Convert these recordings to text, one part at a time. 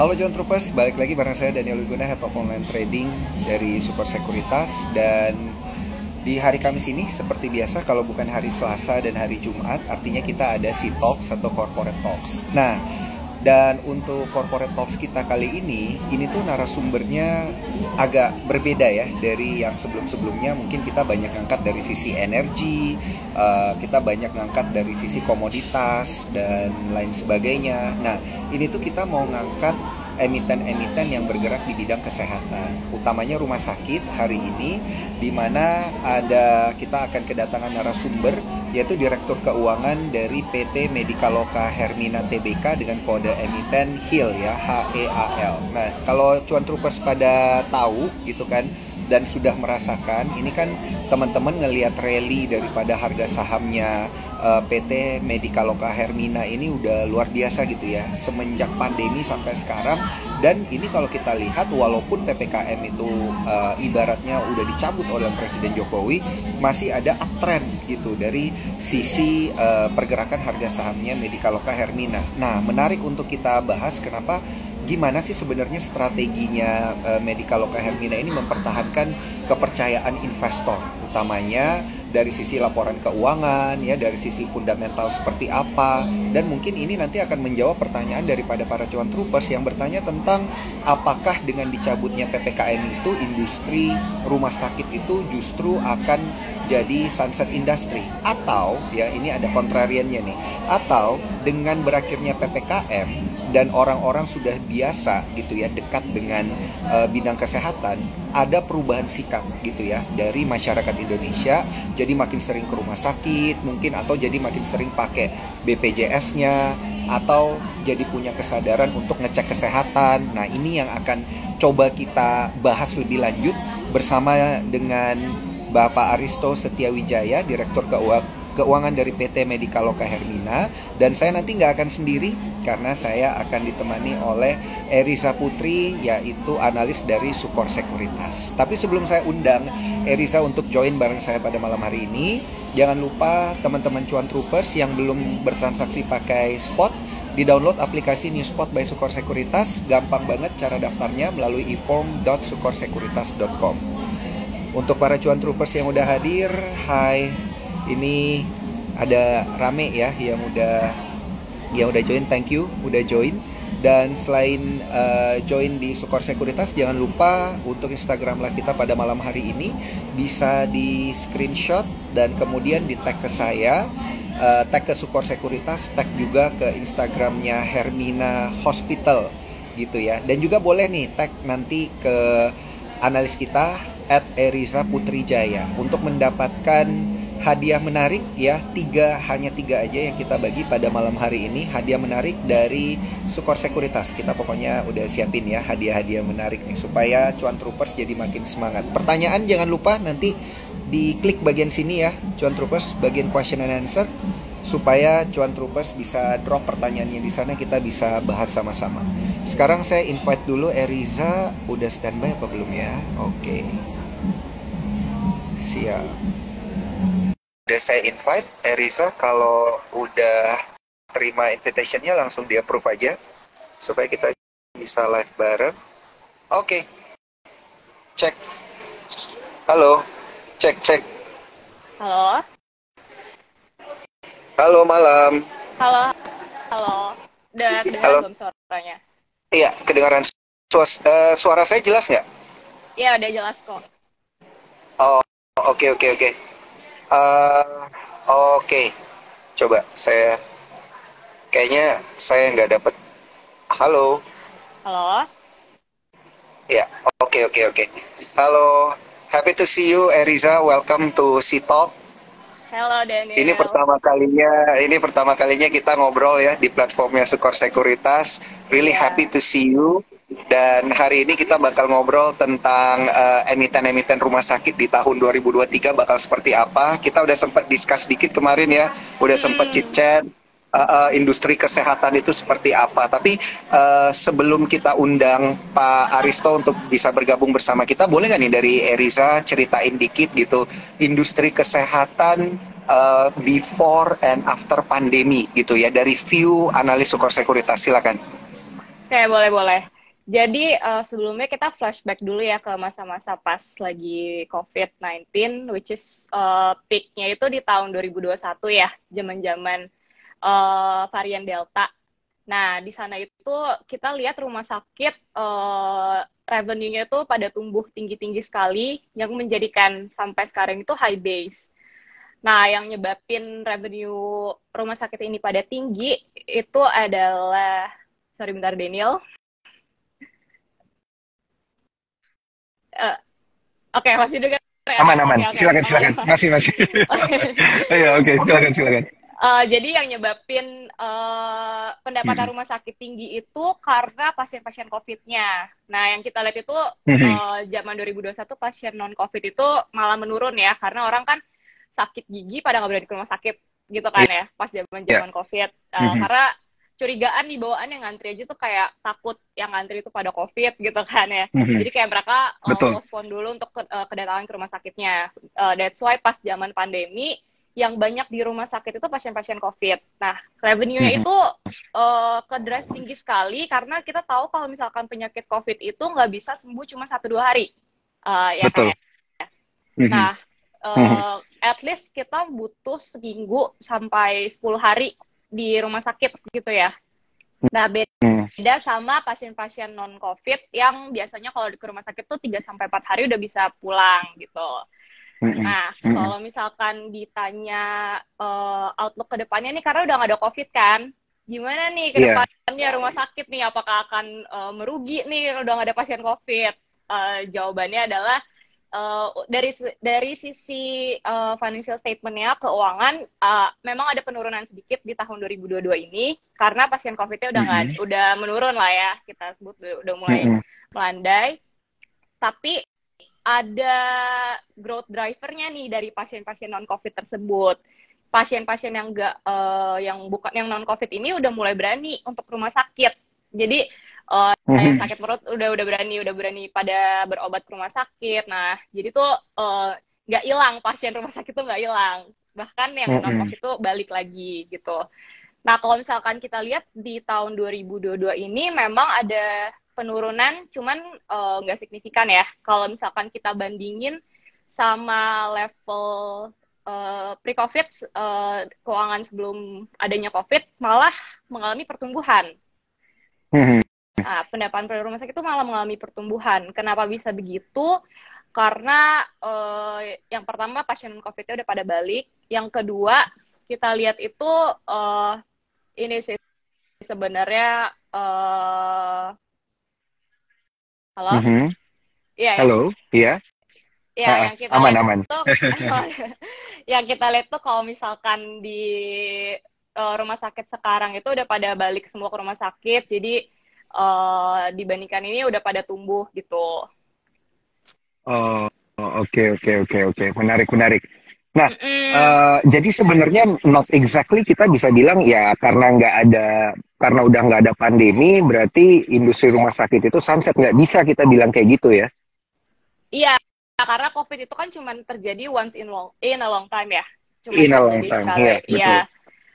Halo John Troopers, balik lagi bareng saya Daniel Wiguna, Head of Online Trading dari Super Sekuritas dan di hari Kamis ini seperti biasa kalau bukan hari Selasa dan hari Jumat artinya kita ada si Talks atau Corporate Talks. Nah, dan untuk corporate talks kita kali ini, ini tuh narasumbernya agak berbeda ya dari yang sebelum-sebelumnya. Mungkin kita banyak ngangkat dari sisi energi, uh, kita banyak ngangkat dari sisi komoditas dan lain sebagainya. Nah, ini tuh kita mau ngangkat emiten-emiten yang bergerak di bidang kesehatan, utamanya rumah sakit hari ini, di mana ada kita akan kedatangan narasumber yaitu Direktur Keuangan dari PT Medikaloka Hermina Tbk dengan kode emiten HEAL ya HEAL. Nah, kalau cuan troopers pada tahu gitu kan dan sudah merasakan ini kan teman-teman ngelihat rally daripada harga sahamnya uh, eh, PT Medikaloka Hermina ini udah luar biasa gitu ya semenjak pandemi sampai sekarang dan ini kalau kita lihat walaupun PPKM itu uh, ibaratnya udah dicabut oleh Presiden Jokowi masih ada uptrend gitu dari sisi uh, pergerakan harga sahamnya Medikaloka Hermina. Nah, menarik untuk kita bahas kenapa gimana sih sebenarnya strateginya uh, Medikaloka Hermina ini mempertahankan kepercayaan investor utamanya dari sisi laporan keuangan ya dari sisi fundamental seperti apa? Dan mungkin ini nanti akan menjawab pertanyaan daripada para cuan troopers yang bertanya tentang apakah dengan dicabutnya PPKM itu industri rumah sakit itu justru akan jadi sunset industry. Atau ya ini ada kontrariannya nih atau dengan berakhirnya PPKM dan orang-orang sudah biasa gitu ya dekat dengan uh, bidang kesehatan ada perubahan sikap gitu ya dari masyarakat Indonesia jadi makin sering ke rumah sakit mungkin atau jadi makin sering pakai BPJS-nya atau jadi punya kesadaran untuk ngecek kesehatan. Nah ini yang akan coba kita bahas lebih lanjut bersama dengan Bapak Aristo Setiawijaya Direktur Keuangan keuangan dari PT Medikaloka Hermina dan saya nanti nggak akan sendiri karena saya akan ditemani oleh Erisa Putri yaitu analis dari Sukor Sekuritas. Tapi sebelum saya undang Erisa untuk join bareng saya pada malam hari ini, jangan lupa teman-teman cuan troopers yang belum bertransaksi pakai spot di-download aplikasi Newspot by Sukor Sekuritas, gampang banget cara daftarnya melalui e-form.sukorsekuritas.com. Untuk para cuan troopers yang udah hadir, hai ini ada rame ya yang udah yang udah join thank you udah join. Dan selain uh, join di Sukor Sekuritas jangan lupa untuk Instagram live kita pada malam hari ini bisa di screenshot dan kemudian di tag ke saya uh, tag ke Sukor Sekuritas tag juga ke Instagramnya Hermina Hospital gitu ya. Dan juga boleh nih tag nanti ke analis kita at Eriza Putrijaya untuk mendapatkan hadiah menarik ya tiga hanya tiga aja yang kita bagi pada malam hari ini. Hadiah menarik dari Sukor Sekuritas. Kita pokoknya udah siapin ya hadiah-hadiah menarik nih supaya cuan troopers jadi makin semangat. Pertanyaan jangan lupa nanti diklik bagian sini ya cuan troopers bagian question and answer supaya cuan troopers bisa drop pertanyaannya di sana kita bisa bahas sama-sama. Sekarang saya invite dulu Eriza. Udah standby apa belum ya? Oke. Okay. siap udah saya invite Erisa kalau udah terima invitationnya langsung di approve aja supaya kita bisa live bareng. Oke. Okay. cek. Halo. Cek cek. Halo. Halo malam. Halo. Halo. Udah kedengaran halo. belum suaranya? Iya kedengaran Suas, uh, suara saya jelas nggak? Iya udah jelas kok. Oh oke okay, oke okay, oke. okay. Uh, Oke, okay. coba saya kayaknya saya nggak dapat. Halo. Halo. Ya, oke okay, oke okay, oke. Okay. Halo, happy to see you, Eriza. Welcome to C Talk. Halo Daniel. Ini pertama kalinya, ini pertama kalinya kita ngobrol ya di platformnya Sukor Sekuritas. Really yeah. happy to see you. Dan hari ini kita bakal ngobrol tentang uh, emiten-emiten rumah sakit di tahun 2023 bakal seperti apa. Kita udah sempat discuss dikit kemarin ya, udah sempat hmm. chit-chat uh, uh, industri kesehatan itu seperti apa. Tapi uh, sebelum kita undang Pak Aristo untuk bisa bergabung bersama kita, boleh nggak nih dari Eriza ceritain dikit gitu industri kesehatan uh, before and after pandemi gitu ya dari view analis sukor sekuritas silakan. Oke, boleh-boleh. Jadi uh, sebelumnya kita flashback dulu ya ke masa-masa pas lagi COVID-19, which is uh, peaknya itu di tahun 2021 ya, zaman-zaman uh, varian Delta. Nah, di sana itu kita lihat rumah sakit uh, revenue-nya itu pada tumbuh tinggi-tinggi sekali, yang menjadikan sampai sekarang itu high base. Nah, yang nyebabin revenue rumah sakit ini pada tinggi itu adalah, sorry bentar Daniel, Uh, Oke, okay, masih dengar ya? Aman, aman. Okay, okay. Silakan, silakan. Masih, masih. Iya, oke, okay, silakan, silakan. Uh, jadi yang nyebabin uh, pendapatan hmm. rumah sakit tinggi itu karena pasien-pasien COVID-nya. Nah, yang kita lihat itu hmm. uh, zaman 2021 pasien non-COVID itu malah menurun ya, karena orang kan sakit gigi pada nggak berani ke rumah sakit gitu kan yeah. ya, pas zaman-zaman yeah. COVID. Uh, hmm. Karena curigaan di bawaan yang ngantri aja tuh kayak takut yang ngantri itu pada covid gitu kan ya mm-hmm. jadi kayak mereka uh, postpone dulu untuk ke, uh, kedatangan ke rumah sakitnya uh, that's why pas zaman pandemi yang banyak di rumah sakit itu pasien-pasien COVID. Nah, revenue-nya mm-hmm. itu uh, ke drive tinggi sekali karena kita tahu kalau misalkan penyakit COVID itu nggak bisa sembuh cuma satu dua hari, uh, ya Betul. kan? Mm-hmm. Nah, uh, at least kita butuh seminggu sampai 10 hari di rumah sakit gitu ya. Nah, beda hmm. sama pasien-pasien non COVID yang biasanya kalau di rumah sakit tuh 3 sampai 4 hari udah bisa pulang gitu. Hmm. Nah, hmm. kalau misalkan ditanya uh, outlook ke depannya nih karena udah gak ada COVID kan, gimana nih ke iya. depannya yeah. rumah sakit nih apakah akan uh, merugi nih udah gak ada pasien COVID? Uh, jawabannya adalah uh, dari dari sisi uh, financial statementnya keuangan uh, memang ada penurunan sedikit di tahun 2022 ini karena pasien COVID-nya udah nggak mm -hmm. udah menurun lah ya kita sebut udah mulai mm -hmm. melandai tapi ada growth drivernya nih dari pasien-pasien non COVID tersebut pasien-pasien yang enggak uh, yang bukan yang non COVID ini udah mulai berani untuk rumah sakit jadi uh, yang sakit perut udah udah berani udah berani pada berobat ke rumah sakit. Nah jadi tuh eh, nggak uh, hilang pasien rumah sakit tuh nggak hilang. Bahkan yang non covid itu balik lagi gitu. Nah kalau misalkan kita lihat di tahun 2022 ini memang ada penurunan cuman eh, nggak uh, signifikan ya. Kalau misalkan kita bandingin sama level uh, pre-COVID uh, keuangan sebelum adanya COVID malah mengalami pertumbuhan. Nah, pendapatan per rumah sakit itu malah mengalami pertumbuhan. Kenapa bisa begitu? Karena uh, yang pertama pasien COVID-nya udah pada balik. Yang kedua, kita lihat itu uh, ini sih sebenarnya uh, halo? Mm -hmm. yeah, Halo, iya. Ya, yang kita aman, lihat aman. Itu, yang kita lihat tuh kalau misalkan di uh, rumah sakit sekarang itu udah pada balik semua ke rumah sakit, jadi uh, dibandingkan ini udah pada tumbuh gitu. Oh, oke oke oke oke, menarik menarik. Nah, mm -hmm. uh, jadi sebenarnya not exactly kita bisa bilang ya karena nggak ada karena udah nggak ada pandemi berarti industri rumah sakit itu sunset nggak bisa kita bilang kayak gitu ya? Iya, karena COVID itu kan cuma terjadi once in long in a long time ya. Cuma in a long time, iya. Iya.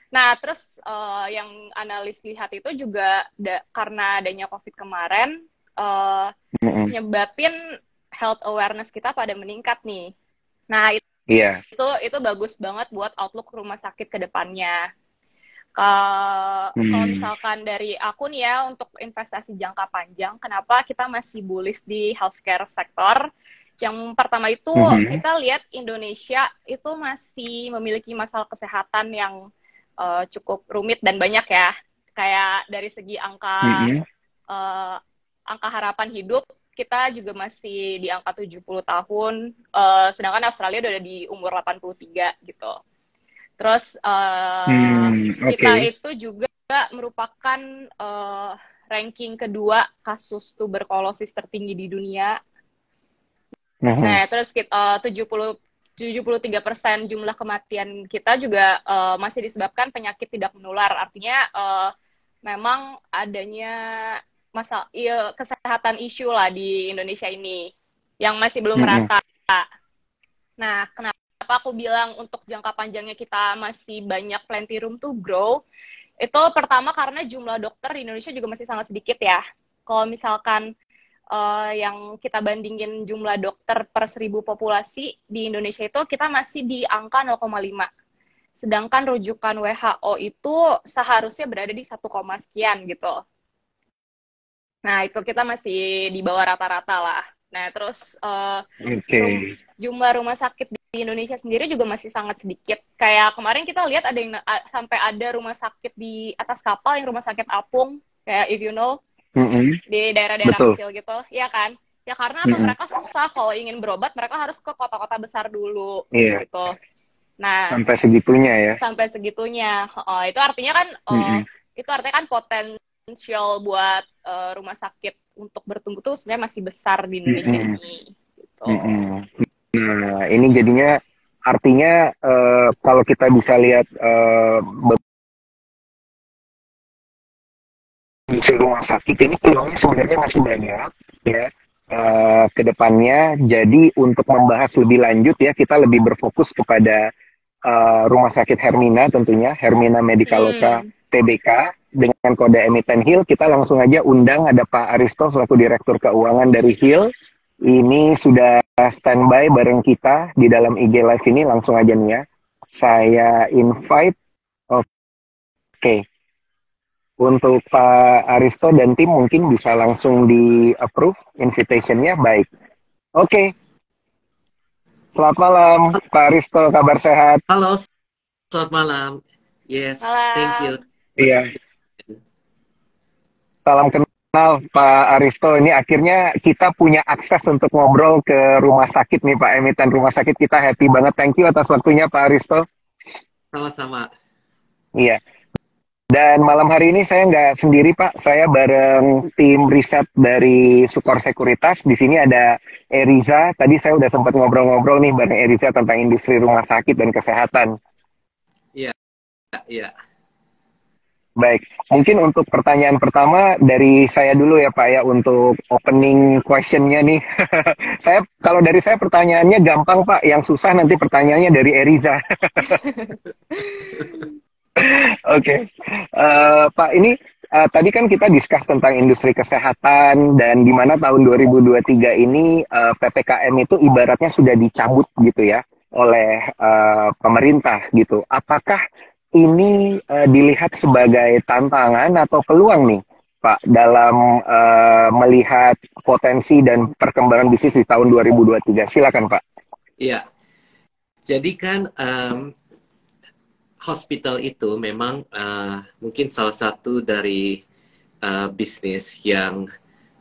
Nah, terus uh, yang analis lihat itu juga da karena adanya COVID kemarin, uh, mm-hmm. nyebabin health awareness kita pada meningkat nih. Nah, itu, yeah. itu itu bagus banget buat outlook rumah sakit ke depannya. Uh, hmm. Kalau misalkan dari aku nih ya untuk investasi jangka panjang, kenapa kita masih bullish di healthcare sektor? Yang pertama itu hmm. kita lihat Indonesia itu masih memiliki masalah kesehatan yang uh, cukup rumit dan banyak ya. Kayak dari segi angka mm -hmm. uh, angka harapan hidup kita juga masih di angka 70 tahun, uh, sedangkan Australia udah di umur 83 gitu. Terus uh, hmm, okay. kita itu juga merupakan uh, ranking kedua kasus tuberkulosis tertinggi di dunia. Nah, terus kita uh, 70 73% jumlah kematian kita juga uh, masih disebabkan penyakit tidak menular. Artinya uh, memang adanya masalah ya, kesehatan isu lah di Indonesia ini yang masih belum merata. Nah, kenapa aku bilang untuk jangka panjangnya kita masih banyak plenty room to grow? Itu pertama karena jumlah dokter di Indonesia juga masih sangat sedikit ya. Kalau misalkan uh, yang kita bandingin jumlah dokter per seribu populasi di Indonesia itu kita masih di angka 0,5. Sedangkan rujukan WHO itu seharusnya berada di 1, sekian gitu. Nah, itu kita masih di bawah rata-rata lah. Nah, terus uh, eh, okay. jumlah rumah sakit di Indonesia sendiri juga masih sangat sedikit. Kayak kemarin kita lihat ada yang sampai ada rumah sakit di atas kapal yang rumah sakit apung, kayak if you know, mm-hmm. di daerah-daerah kecil gitu, ya kan? Ya karena apa? Mm-hmm. Mereka susah kalau ingin berobat, mereka harus ke kota-kota besar dulu, yeah. gitu. Nah, sampai segitunya ya. Sampai segitunya. Oh, itu artinya kan oh, mm-hmm. itu artinya kan potensial buat uh, rumah sakit untuk bertumbuh tuh sebenarnya masih besar di Indonesia mm-hmm. ini. Gitu. Mm-hmm. Nah, ini jadinya artinya uh, kalau kita bisa lihat uh, di rumah sakit ini peluangnya sebenarnya masih banyak ya uh, ke depannya. Jadi untuk membahas lebih lanjut ya kita lebih berfokus kepada uh, Rumah Sakit Hermina tentunya, Hermina Medicaloka hmm. TBK dengan kode emiten Hill. Kita langsung aja undang ada Pak Aristo selaku Direktur Keuangan dari Hill. Ini sudah standby bareng kita di dalam IG Live ini langsung aja nih ya. Saya invite. Oke. Okay. Untuk Pak Aristo dan tim mungkin bisa langsung di approve invitationnya baik. Oke, okay. Selamat malam, Pak Risto, kabar sehat? Halo, selamat malam. Yes, malam. thank you. Iya. Salam kenal Pak Aristo. Ini akhirnya kita punya akses untuk ngobrol ke rumah sakit nih Pak emiten rumah sakit. Kita happy banget. Thank you atas waktunya Pak Aristo. Sama-sama. Iya. Dan malam hari ini saya nggak sendiri Pak, saya bareng tim riset dari Sukor Sekuritas. Di sini ada Eriza. Tadi saya udah sempat ngobrol-ngobrol nih bareng Eriza tentang industri rumah sakit dan kesehatan. Iya, iya. Baik, mungkin untuk pertanyaan pertama dari saya dulu ya Pak ya untuk opening questionnya nih. saya kalau dari saya pertanyaannya gampang Pak, yang susah nanti pertanyaannya dari Eriza. Oke, okay. uh, eh, Pak ini uh, tadi kan kita diskus tentang industri kesehatan dan di mana tahun 2023 ini uh, eh, ppkm itu ibaratnya sudah dicabut gitu ya oleh uh, pemerintah gitu. Apakah ini uh, dilihat sebagai tantangan atau peluang nih, Pak, dalam uh, melihat potensi dan perkembangan bisnis di tahun 2023? Silakan, Pak. Iya. Jadi kan um, hospital itu memang uh, mungkin salah satu dari uh, bisnis yang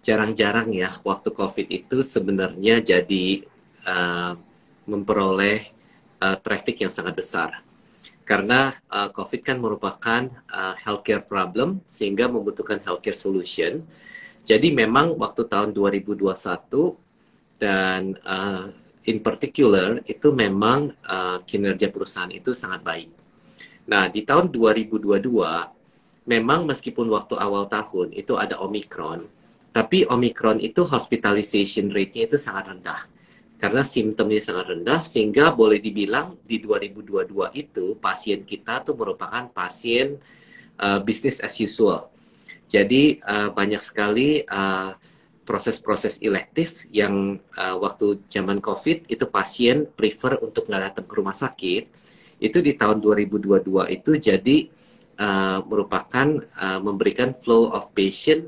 jarang-jarang ya waktu COVID itu sebenarnya jadi uh, memperoleh uh, traffic yang sangat besar. Karena uh, COVID kan merupakan uh, healthcare problem sehingga membutuhkan healthcare solution. Jadi memang waktu tahun 2021 dan uh, in particular itu memang uh, kinerja perusahaan itu sangat baik Nah, di tahun 2022, memang meskipun waktu awal tahun itu ada Omicron, tapi Omicron itu hospitalization rate-nya itu sangat rendah. Karena simptomnya sangat rendah, sehingga boleh dibilang di 2022 itu pasien kita tuh merupakan pasien uh, business as usual. Jadi uh, banyak sekali uh, proses-proses elektif yang uh, waktu zaman COVID itu pasien prefer untuk nggak datang ke rumah sakit itu di tahun 2022 itu jadi uh, merupakan uh, memberikan flow of patient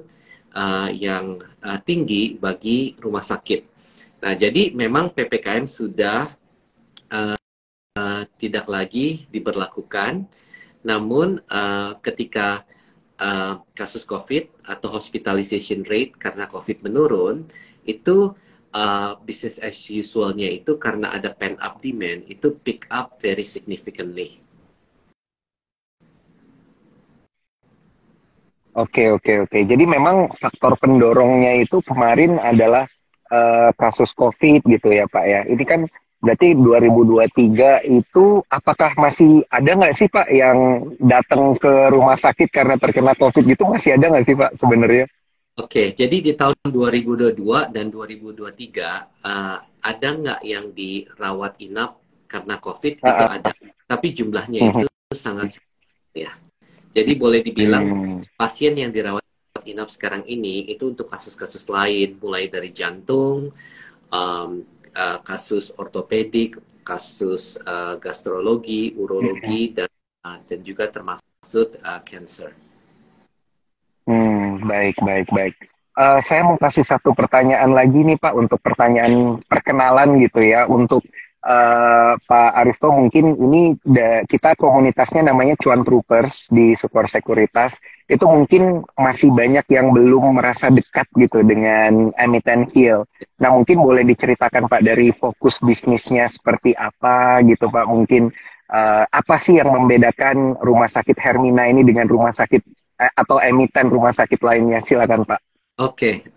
uh, yang uh, tinggi bagi rumah sakit. Nah, jadi memang PPKM sudah uh, uh, tidak lagi diberlakukan, namun uh, ketika uh, kasus COVID atau hospitalization rate karena COVID menurun, itu uh, business as usualnya itu karena ada pent up demand itu pick up very significantly. Oke oke oke. Jadi memang faktor pendorongnya itu kemarin adalah uh, kasus COVID gitu ya Pak ya. Ini kan berarti 2023 itu apakah masih ada nggak sih Pak yang datang ke rumah sakit karena terkena COVID gitu masih ada nggak sih Pak sebenarnya? Oke, jadi di tahun 2022 dan 2023 uh, ada nggak yang dirawat inap karena COVID? Itu uh, ada, tapi jumlahnya uh, itu sangat ya. Jadi boleh dibilang hmm. pasien yang dirawat inap sekarang ini itu untuk kasus-kasus lain, mulai dari jantung, um, uh, kasus ortopedik, kasus uh, gastrologi, urologi, dan uh, dan juga termasuk uh, cancer. Hmm, baik, baik, baik. Uh, saya mau kasih satu pertanyaan lagi nih Pak untuk pertanyaan perkenalan gitu ya untuk uh, Pak Aristo mungkin ini da, kita komunitasnya namanya Cuan Troopers di Super Sekuritas itu mungkin masih banyak yang belum merasa dekat gitu dengan emiten Hill. Nah mungkin boleh diceritakan Pak dari fokus bisnisnya seperti apa gitu Pak mungkin uh, apa sih yang membedakan rumah sakit Hermina ini dengan rumah sakit atau emiten rumah sakit lainnya silakan Pak. Oke.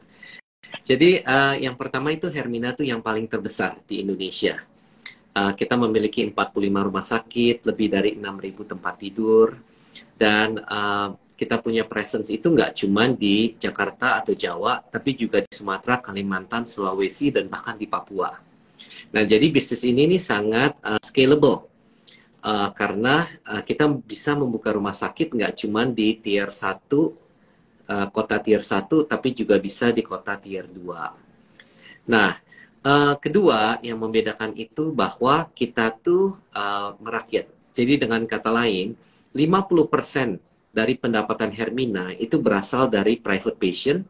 Jadi uh, yang pertama itu Hermina itu yang paling terbesar di Indonesia. Uh, kita memiliki 45 rumah sakit, lebih dari 6.000 tempat tidur, dan uh, kita punya presence itu nggak cuma di Jakarta atau Jawa, tapi juga di Sumatera, Kalimantan, Sulawesi, dan bahkan di Papua. Nah, jadi bisnis ini nih sangat uh, scalable uh, karena uh, kita bisa membuka rumah sakit nggak cuma di tier 1 uh, eh, kota tier 1 tapi juga bisa di kota tier 2. Nah, uh, kedua yang membedakan itu bahwa kita tuh uh, merakyat. Jadi dengan kata lain, 50% dari pendapatan Hermina itu berasal dari private patient,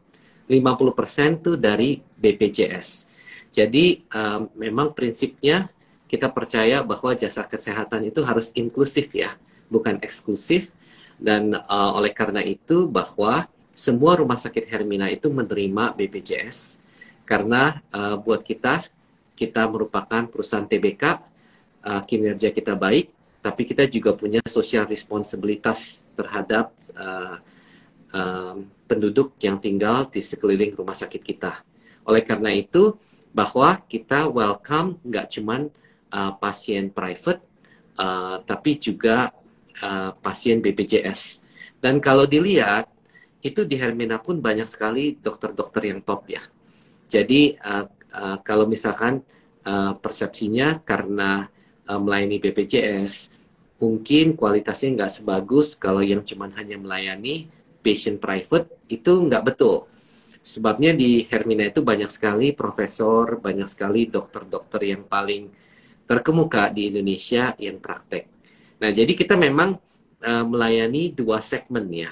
50% tuh dari BPJS. Jadi um, memang prinsipnya kita percaya bahwa jasa kesehatan itu harus inklusif ya, bukan eksklusif. Dan uh, oleh karena itu bahwa semua rumah sakit Hermina itu menerima BPJS karena uh, buat kita kita merupakan perusahaan TBK, uh, kinerja kita baik, tapi kita juga punya social responsibilitas terhadap uh, uh, penduduk yang tinggal di sekeliling rumah sakit kita. Oleh karena itu, bahwa kita welcome nggak cuman uh, pasien private, uh, tapi juga uh, pasien BPJS. Dan kalau dilihat, itu di Hermina pun banyak sekali dokter-dokter yang top ya. Jadi uh, uh, kalau misalkan uh, persepsinya karena uh, melayani BPJS, mungkin kualitasnya nggak sebagus kalau yang cuma hanya melayani patient private, itu nggak betul. Sebabnya di Hermina itu banyak sekali profesor, banyak sekali dokter-dokter yang paling terkemuka di Indonesia yang praktek. Nah, jadi kita memang uh, melayani dua segmen ya,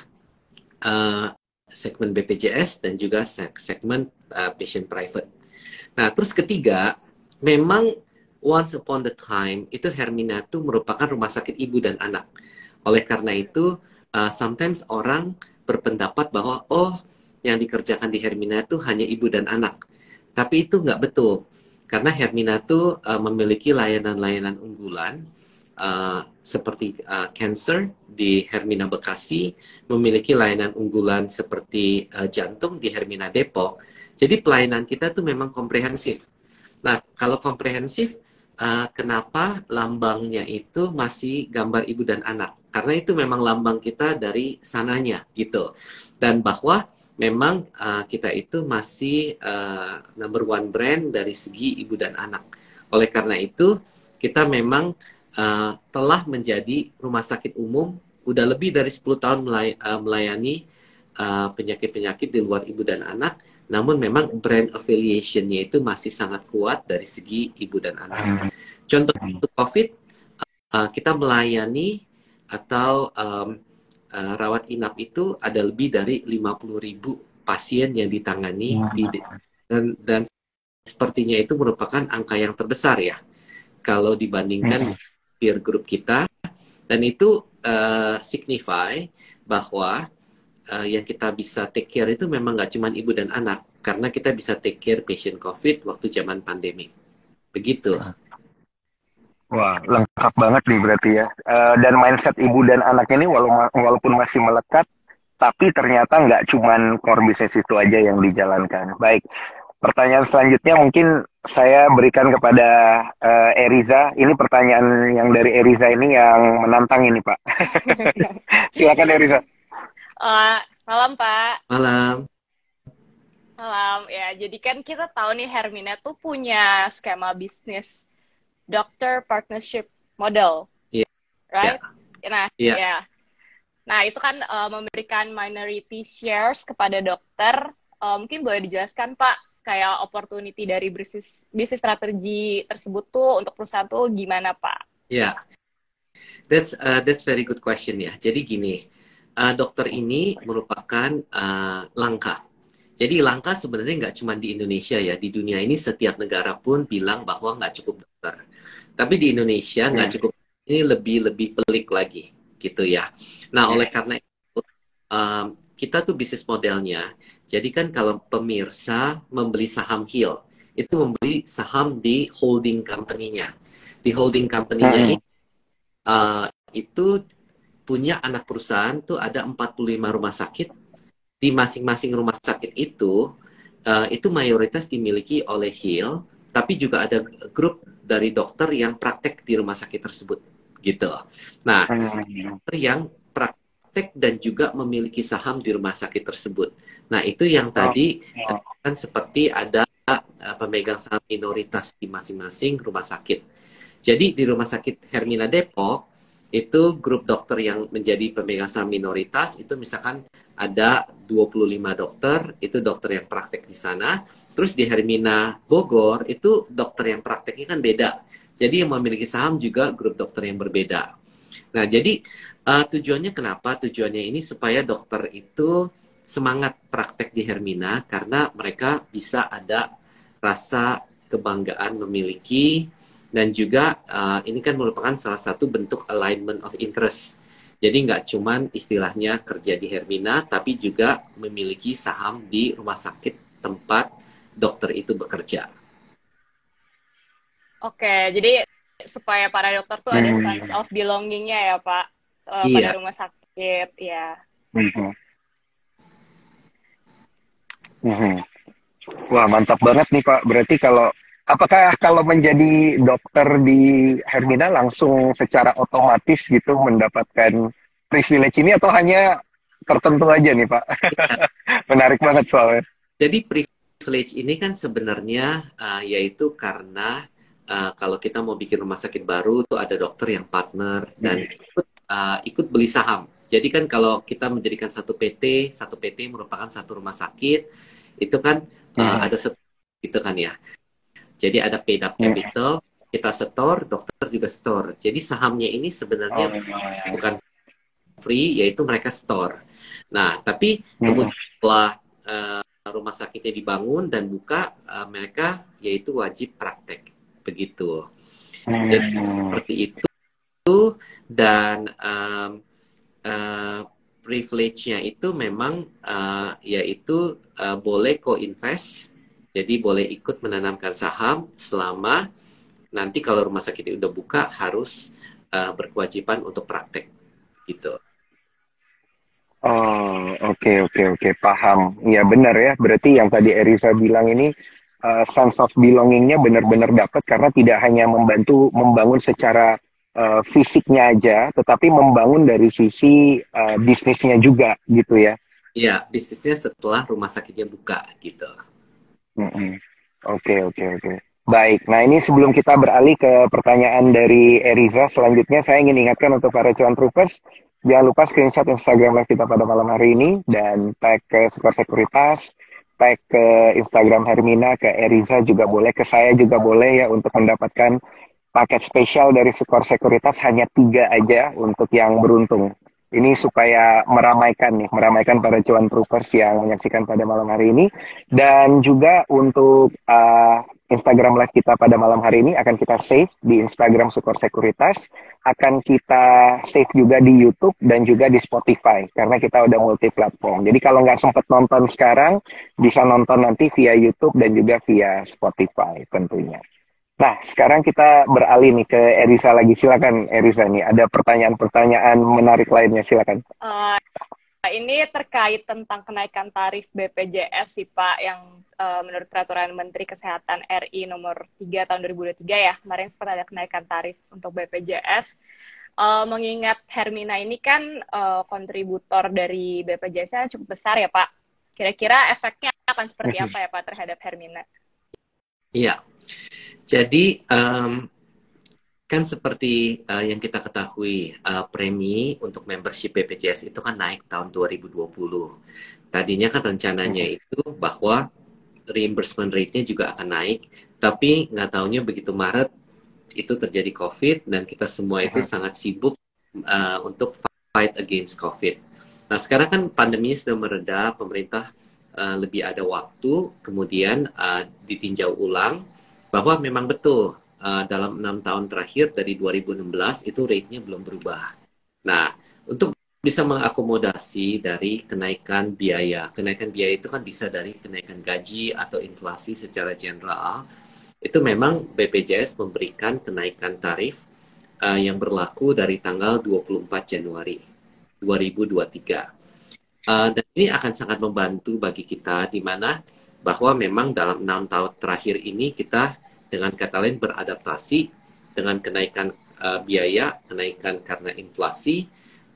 uh, segmen BPJS dan juga segmen uh, patient private. Nah, terus ketiga, memang once upon the time itu Hermina itu merupakan rumah sakit ibu dan anak. Oleh karena itu, uh, sometimes orang berpendapat bahwa oh yang dikerjakan di Hermina itu hanya ibu dan anak. Tapi itu nggak betul karena Hermina itu uh, memiliki layanan-layanan unggulan uh, seperti uh, cancer di Hermina Bekasi, memiliki layanan unggulan seperti uh, jantung di Hermina Depok. Jadi pelayanan kita tuh memang komprehensif. Nah, kalau komprehensif, uh, kenapa lambangnya itu masih gambar ibu dan anak? Karena itu memang lambang kita dari sananya gitu. Dan bahwa memang uh, kita itu masih uh, number one brand dari segi ibu dan anak. Oleh karena itu, kita memang uh, telah menjadi rumah sakit umum udah lebih dari 10 tahun melay uh, melayani penyakit-penyakit uh, di luar ibu dan anak. Namun memang brand affiliationnya itu masih sangat kuat dari segi ibu dan anak. Contoh untuk COVID, uh, kita melayani atau um, uh, rawat inap itu ada lebih dari 50 ribu pasien yang ditangani di, dan dan sepertinya itu merupakan angka yang terbesar ya kalau dibandingkan hmm. peer group kita dan itu uh, signify bahwa uh, yang kita bisa take care itu memang nggak cuma ibu dan anak karena kita bisa take care patient COVID waktu zaman pandemi begitu. Wah, lengkap banget nih berarti ya. Uh, dan mindset ibu dan anak ini walaupun masih melekat, tapi ternyata nggak cuman core bisnis itu aja yang dijalankan. Baik, pertanyaan selanjutnya mungkin saya berikan kepada uh, Eriza. Ini pertanyaan yang dari Eriza ini yang menantang ini, Pak. Silakan Eriza. Uh, malam, Pak. Malam. Malam, ya. Jadi kan kita tahu nih Hermina tuh punya skema bisnis doctor partnership model. Iya. Yeah. Right? Yeah. Nah, yeah. ya. Nah, itu kan uh, memberikan minority shares kepada dokter. Uh, mungkin boleh dijelaskan, Pak, kayak opportunity dari bisnis bisnis strategi tersebut tuh untuk perusahaan tuh gimana, Pak? Ya, yeah. that's uh, that's very good question ya. Jadi gini, uh, dokter ini merupakan uh, langka. Jadi langka sebenarnya nggak cuma di Indonesia ya, di dunia ini setiap negara pun bilang bahwa nggak cukup dokter. Tapi di Indonesia nggak hmm. cukup ini lebih lebih pelik lagi gitu ya. Nah, oleh karena itu um, kita tuh bisnis modelnya. Jadi kan kalau pemirsa membeli saham Hill, itu membeli saham di holding company-nya. Di holding company-nya hmm. ini uh, itu punya anak perusahaan tuh ada 45 rumah sakit. Di masing-masing rumah sakit itu uh, itu mayoritas dimiliki oleh Hill, tapi juga ada grup dari dokter yang praktek di rumah sakit tersebut gitu. Nah, dokter yang praktek dan juga memiliki saham di rumah sakit tersebut. Nah, itu yang oh, tadi oh. kan seperti ada uh, pemegang saham minoritas di masing-masing rumah sakit. Jadi di rumah sakit Hermina Depok itu grup dokter yang menjadi pemegang saham minoritas itu misalkan ada 25 dokter, itu dokter yang praktek di sana. Terus di Hermina Bogor itu dokter yang prakteknya kan beda. Jadi yang memiliki saham juga grup dokter yang berbeda. Nah, jadi uh, tujuannya kenapa? Tujuannya ini supaya dokter itu semangat praktek di Hermina karena mereka bisa ada rasa kebanggaan memiliki dan juga uh, ini kan merupakan salah satu bentuk alignment of interest. Jadi nggak cuman istilahnya kerja di Hermina, tapi juga memiliki saham di rumah sakit tempat dokter itu bekerja. Oke, jadi supaya para dokter tuh ada hmm. sense of belongingnya ya Pak uh, iya. pada rumah sakit, ya. Hmm. Hmm. Wah mantap banget nih Pak. Berarti kalau apakah kalau menjadi dokter di Hermina langsung secara otomatis gitu mendapatkan privilege ini atau hanya tertentu aja nih Pak? Menarik banget soalnya. Jadi privilege ini kan sebenarnya uh, yaitu karena uh, kalau kita mau bikin rumah sakit baru tuh ada dokter yang partner dan hmm. ikut uh, ikut beli saham. Jadi kan kalau kita mendirikan satu PT, satu PT merupakan satu rumah sakit, itu kan uh, hmm. ada gitu kan ya. Jadi ada paid up capital, hmm. kita store, dokter juga store. Jadi sahamnya ini sebenarnya oh, ya. bukan free, yaitu mereka store. Nah, tapi hmm. kemudian setelah uh, rumah sakitnya dibangun dan buka, uh, mereka yaitu wajib praktek begitu. Hmm. Jadi seperti itu dan um, uh, privilege-nya itu memang uh, yaitu uh, boleh co-invest, jadi boleh ikut menanamkan saham selama nanti kalau rumah sakit udah buka harus uh, berkewajiban untuk praktek gitu. Oh, oke okay, oke okay, oke, okay. paham. Ya benar ya. Berarti yang tadi Erisa bilang ini uh, sense of belongingnya benar-benar dapat karena tidak hanya membantu membangun secara uh, fisiknya aja, tetapi membangun dari sisi uh, bisnisnya juga gitu ya. Iya, bisnisnya setelah rumah sakitnya buka gitu. Oke oke oke. Baik, nah ini sebelum kita beralih ke pertanyaan dari Eriza, selanjutnya saya ingin ingatkan untuk para cuan troopers, jangan lupa screenshot Instagram live kita pada malam hari ini dan tag ke Super Sekuritas, tag ke Instagram Hermina, ke Eriza juga boleh, ke saya juga boleh ya untuk mendapatkan paket spesial dari Sukor Sekuritas hanya tiga aja untuk yang beruntung. Ini supaya meramaikan nih, meramaikan para cuan troopers yang menyaksikan pada malam hari ini. Dan juga untuk uh, Instagram live kita pada malam hari ini akan kita save di Instagram Sukor Sekuritas, akan kita save juga di YouTube dan juga di Spotify karena kita udah multi platform. Jadi kalau nggak sempat nonton sekarang, bisa nonton nanti via YouTube dan juga via Spotify tentunya. Nah, sekarang kita beralih nih ke Erisa lagi. Silakan Erisa nih, ada pertanyaan-pertanyaan menarik lainnya. Silakan. Uh, ini terkait tentang kenaikan tarif BPJS sih Pak yang uh, menurut peraturan Menteri Kesehatan RI nomor 3 tahun 2023 ya. Kemarin sempat ada kenaikan tarif untuk BPJS uh, mengingat Hermina ini kan uh, kontributor dari BPJS cukup besar ya Pak. Kira-kira efeknya akan seperti apa ya Pak terhadap Hermina? Iya jadi um, kan seperti uh, yang kita ketahui uh, premi untuk membership BPJS itu kan naik tahun 2020. Tadinya kan rencananya hmm. itu bahwa reimbursement rate-nya juga akan naik, tapi nggak tahunya begitu Maret itu terjadi COVID dan kita semua itu hmm. sangat sibuk uh, untuk fight against COVID. Nah sekarang kan pandemi sudah mereda, pemerintah uh, lebih ada waktu, kemudian uh, ditinjau ulang bahwa memang betul uh, dalam enam tahun terakhir dari 2016 itu rate-nya belum berubah. Nah, untuk bisa mengakomodasi dari kenaikan biaya. Kenaikan biaya itu kan bisa dari kenaikan gaji atau inflasi secara general. Itu memang BPJS memberikan kenaikan tarif uh, yang berlaku dari tanggal 24 Januari 2023. Uh, dan ini akan sangat membantu bagi kita di mana bahwa memang dalam enam tahun terakhir ini kita dengan kata lain beradaptasi dengan kenaikan uh, biaya, kenaikan karena inflasi.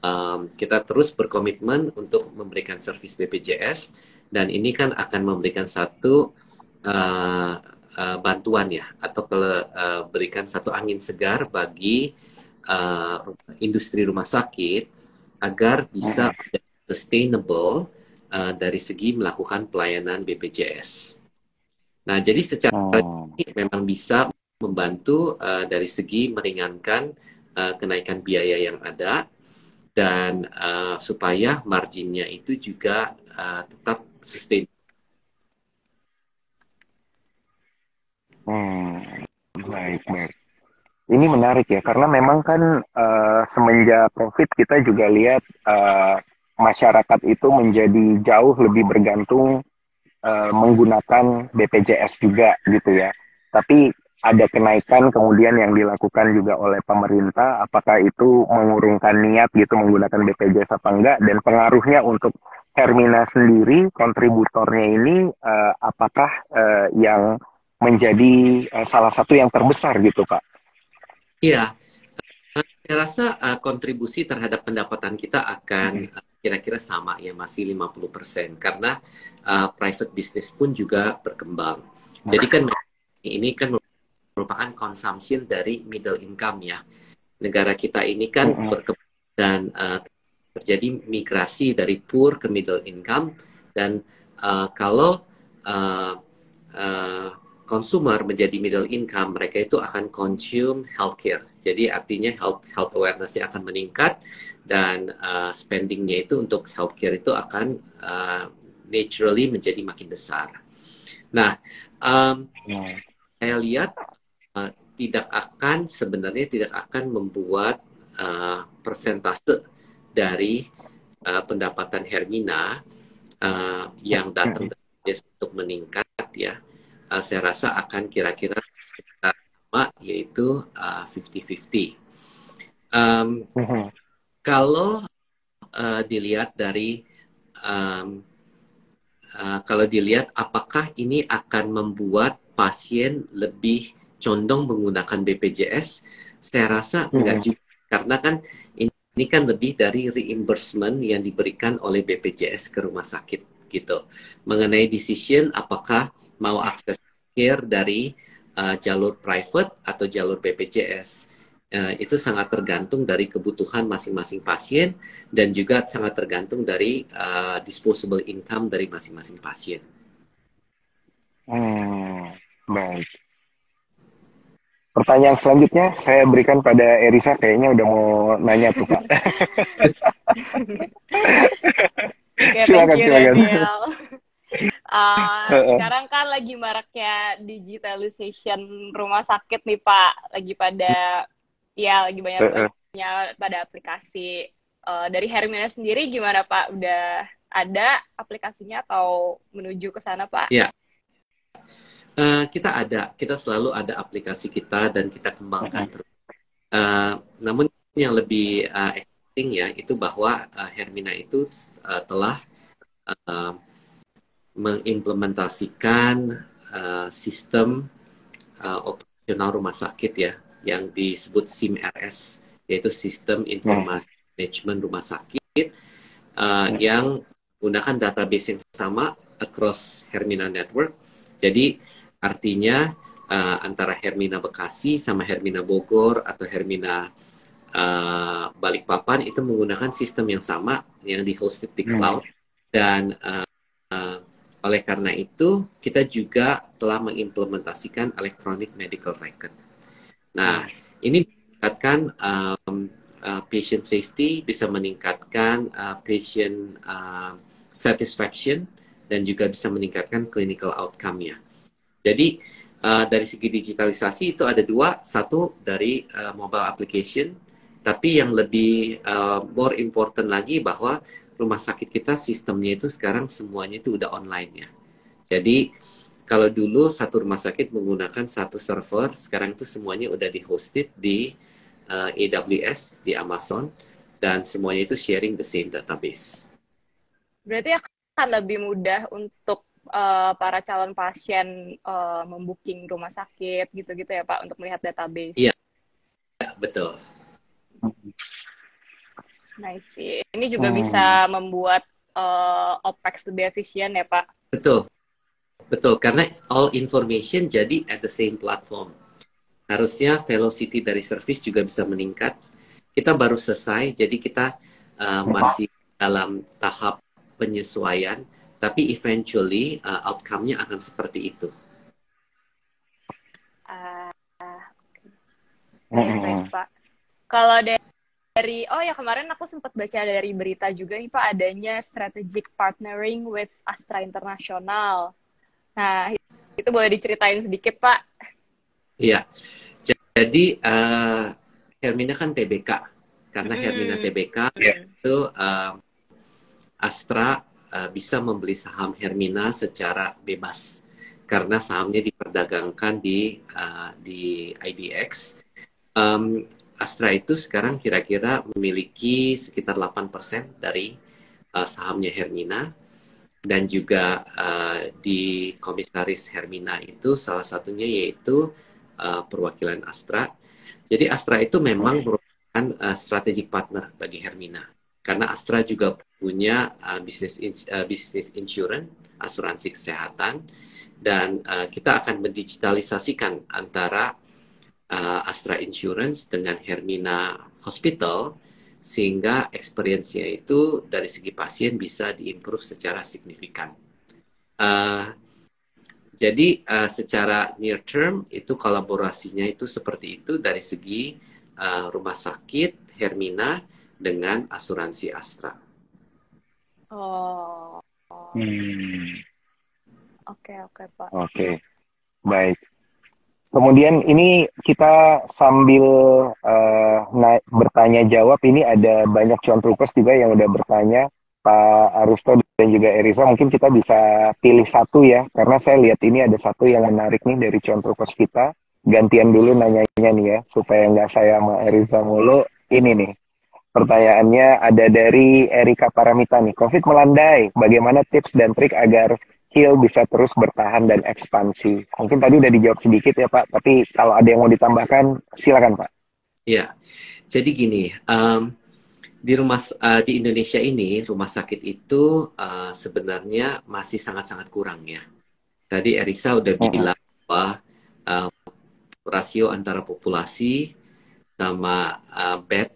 Um, kita terus berkomitmen untuk memberikan servis BPJS dan ini kan akan memberikan satu uh, uh, bantuan ya atau ke, uh, berikan satu angin segar bagi uh, industri rumah sakit agar bisa sustainable uh, dari segi melakukan pelayanan BPJS. Nah, jadi secara oh. memang bisa membantu uh, dari segi meringankan uh, kenaikan biaya yang ada dan uh, supaya marginnya itu juga uh, tetap sustain. Hmm, baik, baik. Ini menarik ya, karena memang kan uh, semenjak COVID kita juga lihat uh, masyarakat itu menjadi jauh lebih bergantung uh, menggunakan BPJS juga gitu ya. Tapi ada kenaikan kemudian yang dilakukan juga oleh pemerintah, apakah itu mengurungkan niat gitu menggunakan BPJS apa enggak, dan pengaruhnya untuk Hermina sendiri, kontributornya ini, uh, apakah uh, yang menjadi uh, salah satu yang terbesar gitu Pak? Iya, saya rasa uh, kontribusi terhadap pendapatan kita akan hmm kira-kira sama ya masih 50% karena uh, private business pun juga berkembang. Jadi kan ini kan merupakan consumption dari middle income ya. Negara kita ini kan berkembang dan uh, terjadi migrasi dari poor ke middle income dan uh, kalau uh, uh, consumer menjadi middle income, mereka itu akan consume healthcare. Jadi artinya health health awarenessnya akan meningkat dan uh, spendingnya itu untuk healthcare itu akan uh, naturally menjadi makin besar. Nah, um, yeah. saya lihat uh, tidak akan sebenarnya tidak akan membuat uh, persentase dari uh, pendapatan Hermina uh, yang datang untuk meningkat ya uh, saya rasa akan kira-kira sama yaitu uh, 50-50. Um, uh-huh. Kalau uh, dilihat dari um, uh, kalau dilihat apakah ini akan membuat pasien lebih condong menggunakan BPJS, saya rasa uh-huh. enggak juga karena kan ini, ini kan lebih dari reimbursement yang diberikan oleh BPJS ke rumah sakit gitu mengenai decision apakah mau akses care dari uh, jalur private atau jalur BPJS. Uh, itu sangat tergantung dari kebutuhan masing-masing pasien dan juga sangat tergantung dari uh, disposable income dari masing-masing pasien. Hmm, baik. Pertanyaan selanjutnya saya berikan pada Erisa kayaknya udah mau nanya tuh Pak. silakan, silakan. Uh, sekarang kan lagi maraknya digitalization rumah sakit nih Pak, lagi pada ya lagi banyak banyak pada aplikasi. Uh, dari Hermina sendiri gimana Pak? Udah ada aplikasinya atau menuju ke sana Pak? Ya, uh, kita ada, kita selalu ada aplikasi kita dan kita kembangkan terus. Uh, namun yang lebih uh, exciting ya itu bahwa uh, Hermina itu uh, telah uh, mengimplementasikan uh, sistem uh, operasional rumah sakit ya yang disebut SIMRS yaitu sistem informasi hmm. manajemen rumah sakit uh, hmm. yang menggunakan database yang sama across Hermina Network. Jadi artinya uh, antara Hermina Bekasi sama Hermina Bogor atau Hermina uh, Balikpapan itu menggunakan sistem yang sama yang di hosted di hmm. cloud dan uh, uh, oleh karena itu kita juga telah mengimplementasikan electronic medical record. Nah ini meningkatkan um, uh, patient safety, bisa meningkatkan uh, patient uh, satisfaction dan juga bisa meningkatkan clinical outcome-nya. Jadi uh, dari segi digitalisasi itu ada dua, satu dari uh, mobile application tapi yang lebih uh, more important lagi bahwa rumah sakit kita sistemnya itu sekarang semuanya itu udah online ya. Jadi kalau dulu satu rumah sakit menggunakan satu server, sekarang itu semuanya udah di hosted di uh, AWS, di Amazon, dan semuanya itu sharing the same database. Berarti akan lebih mudah untuk uh, para calon pasien uh, membooking rumah sakit gitu-gitu ya Pak untuk melihat database. Iya, ya, betul. Nice sih. Ini juga hmm. bisa membuat uh, OPEX lebih efisien ya Pak? Betul. Betul, karena all information jadi at the same platform. Harusnya velocity dari service juga bisa meningkat. Kita baru selesai, jadi kita uh, masih dalam tahap penyesuaian, tapi eventually uh, outcome-nya akan seperti itu. Uh, okay. Baik, Pak. Kalau dari oh ya kemarin aku sempat baca dari berita juga nih Pak adanya strategic partnering with Astra International. Nah, itu boleh diceritain sedikit Pak? Iya. Jadi uh, Hermina kan TBK. Karena hmm. Hermina TBK yeah. itu uh, Astra uh, bisa membeli saham Hermina secara bebas karena sahamnya diperdagangkan di uh, di IDX. Um, Astra itu sekarang kira-kira memiliki sekitar 8% dari uh, sahamnya Hermina. Dan juga uh, di komisaris Hermina itu salah satunya yaitu uh, perwakilan Astra. Jadi Astra itu memang merupakan uh, strategic partner bagi Hermina. Karena Astra juga punya uh, bisnis uh, bisnis insurance asuransi kesehatan. Dan uh, kita akan mendigitalisasikan antara uh, Astra Insurance dengan Hermina Hospital sehingga experience-nya itu dari segi pasien bisa diimprove secara signifikan. Uh, jadi uh, secara near term itu kolaborasinya itu seperti itu dari segi uh, rumah sakit Hermina dengan asuransi Astra. Oh. Hmm. Oke okay, oke okay, Pak. Oke, okay. baik. Kemudian ini kita sambil uh, bertanya jawab ini ada banyak cuan trukers juga yang udah bertanya Pak Aristo dan juga Erisa mungkin kita bisa pilih satu ya karena saya lihat ini ada satu yang menarik nih dari cuan trukers kita. Gantian dulu nanyanya nih ya supaya nggak saya sama Erisa mulu. Ini nih pertanyaannya ada dari Erika Paramita nih COVID melandai bagaimana tips dan trik agar Kill bisa terus bertahan dan ekspansi. Mungkin tadi udah dijawab sedikit ya Pak, tapi kalau ada yang mau ditambahkan, silakan Pak. Ya, jadi gini, um, di rumah uh, di Indonesia ini rumah sakit itu uh, sebenarnya masih sangat-sangat kurang ya. Tadi Erisa udah bilang bahwa uh, rasio antara populasi sama uh, bed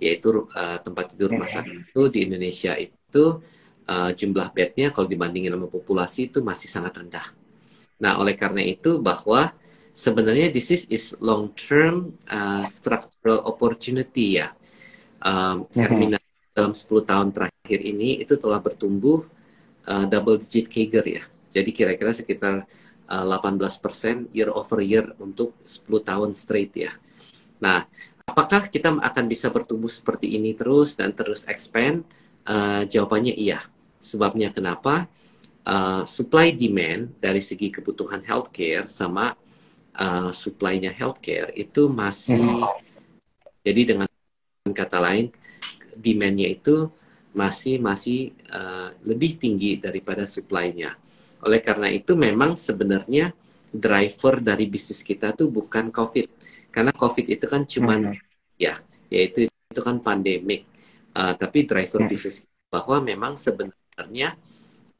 yaitu uh, tempat tidur rumah sakit itu di Indonesia itu uh, jumlah bednya kalau dibandingin sama populasi itu masih sangat rendah. Nah, oleh karena itu bahwa sebenarnya this is, is long term uh, structural opportunity ya. Um, Hermina mm-hmm. dalam 10 tahun terakhir ini itu telah bertumbuh uh, double digit CAGR ya. Jadi kira-kira sekitar uh, 18% year over year untuk 10 tahun straight ya. Nah, apakah kita akan bisa bertumbuh seperti ini terus dan terus expand? Uh, jawabannya iya. Sebabnya kenapa? Uh, supply demand dari segi kebutuhan healthcare sama uh, supply-nya healthcare itu masih hmm. jadi dengan kata lain demand-nya itu masih masih uh, lebih tinggi daripada supply-nya. Oleh karena itu memang sebenarnya driver dari bisnis kita tuh bukan COVID. Karena COVID itu kan cuma hmm. ya, yaitu itu kan pandemik. Uh, tapi driver hmm. bisnis bahwa memang sebenarnya sebenarnya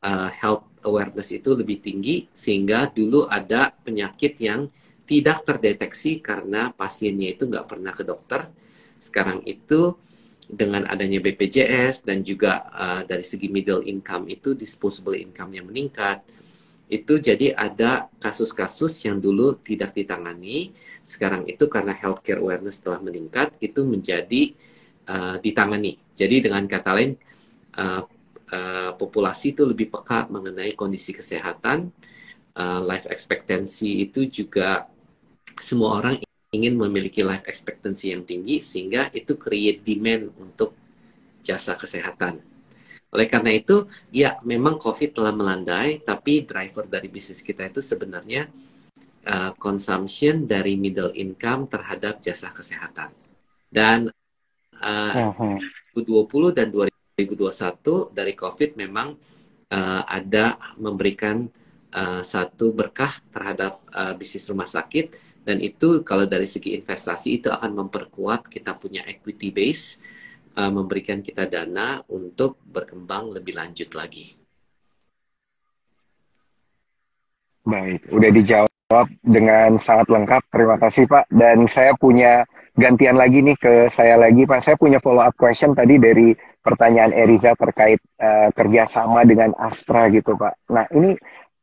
uh, health awareness itu lebih tinggi sehingga dulu ada penyakit yang tidak terdeteksi karena pasiennya itu nggak pernah ke dokter. Sekarang itu dengan adanya BPJS dan juga uh, dari segi middle income itu disposable income-nya meningkat, itu jadi ada kasus-kasus yang dulu tidak ditangani, sekarang itu karena healthcare awareness telah meningkat, itu menjadi uh, ditangani. Jadi dengan kata lain, uh, uh, populasi itu lebih peka mengenai kondisi kesehatan, uh, life expectancy itu juga semua orang ingin memiliki life expectancy yang tinggi sehingga itu create demand untuk jasa kesehatan. Oleh karena itu, ya memang COVID telah melandai, tapi driver dari bisnis kita itu sebenarnya uh, consumption dari middle income terhadap jasa kesehatan. Dan uh, uh 2020 dan 2021 dari COVID memang uh, ada memberikan uh, satu berkah terhadap uh, bisnis rumah sakit dan itu kalau dari segi investasi itu akan memperkuat kita punya equity base, uh, memberikan kita dana untuk berkembang lebih lanjut lagi. Baik, udah dijawab dengan sangat lengkap. Terima kasih Pak. Dan saya punya gantian lagi nih ke saya lagi Pak. Saya punya follow up question tadi dari pertanyaan Eriza terkait uh, kerjasama dengan Astra gitu Pak. Nah ini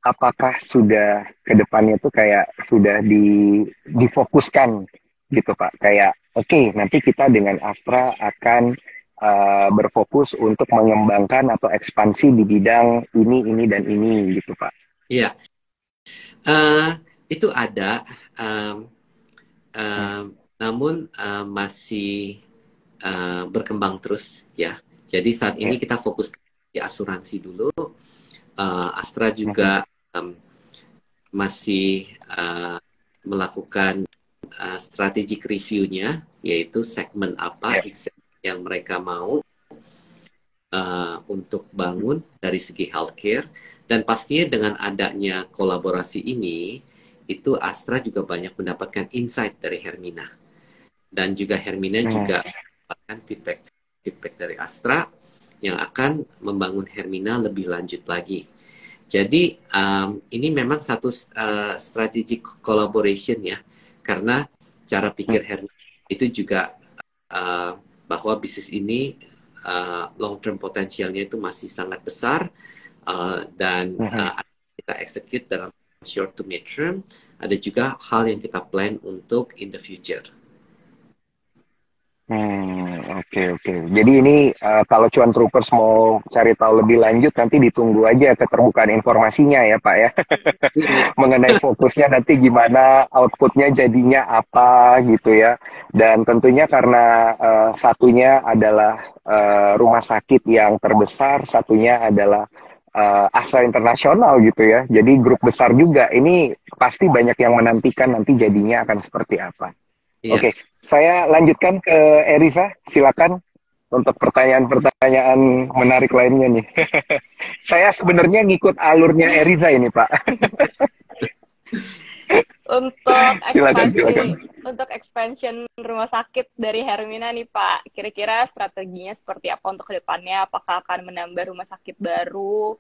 apakah sudah ke depannya tuh kayak sudah di difokuskan gitu Pak kayak oke okay, nanti kita dengan Astra akan uh, berfokus untuk mengembangkan atau ekspansi di bidang ini ini dan ini gitu Pak iya uh, itu ada um, uh, namun uh, masih uh, berkembang terus ya jadi saat ini kita fokus di asuransi dulu uh, Astra juga um, masih uh, melakukan uh, strategic review-nya, yaitu segmen apa yeah. yang mereka mau uh, untuk bangun dari segi healthcare. Dan pastinya dengan adanya kolaborasi ini, itu Astra juga banyak mendapatkan insight dari Hermina. Dan juga Hermina hmm. juga mendapatkan feedback feedback dari Astra yang akan membangun Hermina lebih lanjut lagi. Jadi um, ini memang satu uh, strategic collaboration ya, karena cara pikir Herman itu juga uh, bahwa bisnis ini uh, long term potensialnya itu masih sangat besar uh, dan uh, kita execute dalam short to mid term. Ada juga hal yang kita plan untuk in the future. Hmm, oke okay, oke. Okay. Jadi ini uh, kalau Cuan Troopers mau cari tahu lebih lanjut nanti ditunggu aja keterbukaan informasinya ya Pak ya. Mengenai fokusnya nanti gimana, outputnya jadinya apa gitu ya. Dan tentunya karena uh, satunya adalah uh, rumah sakit yang terbesar, satunya adalah uh, asa internasional gitu ya. Jadi grup besar juga. Ini pasti banyak yang menantikan nanti jadinya akan seperti apa. Iya. Oke, okay. Saya lanjutkan ke Erisa, silakan untuk pertanyaan-pertanyaan menarik lainnya nih. saya sebenarnya ngikut alurnya Eriza ini, Pak. untuk ekspansi silakan, silakan. untuk expansion rumah sakit dari Hermina nih Pak, kira-kira strateginya seperti apa untuk ke depannya? Apakah akan menambah rumah sakit baru,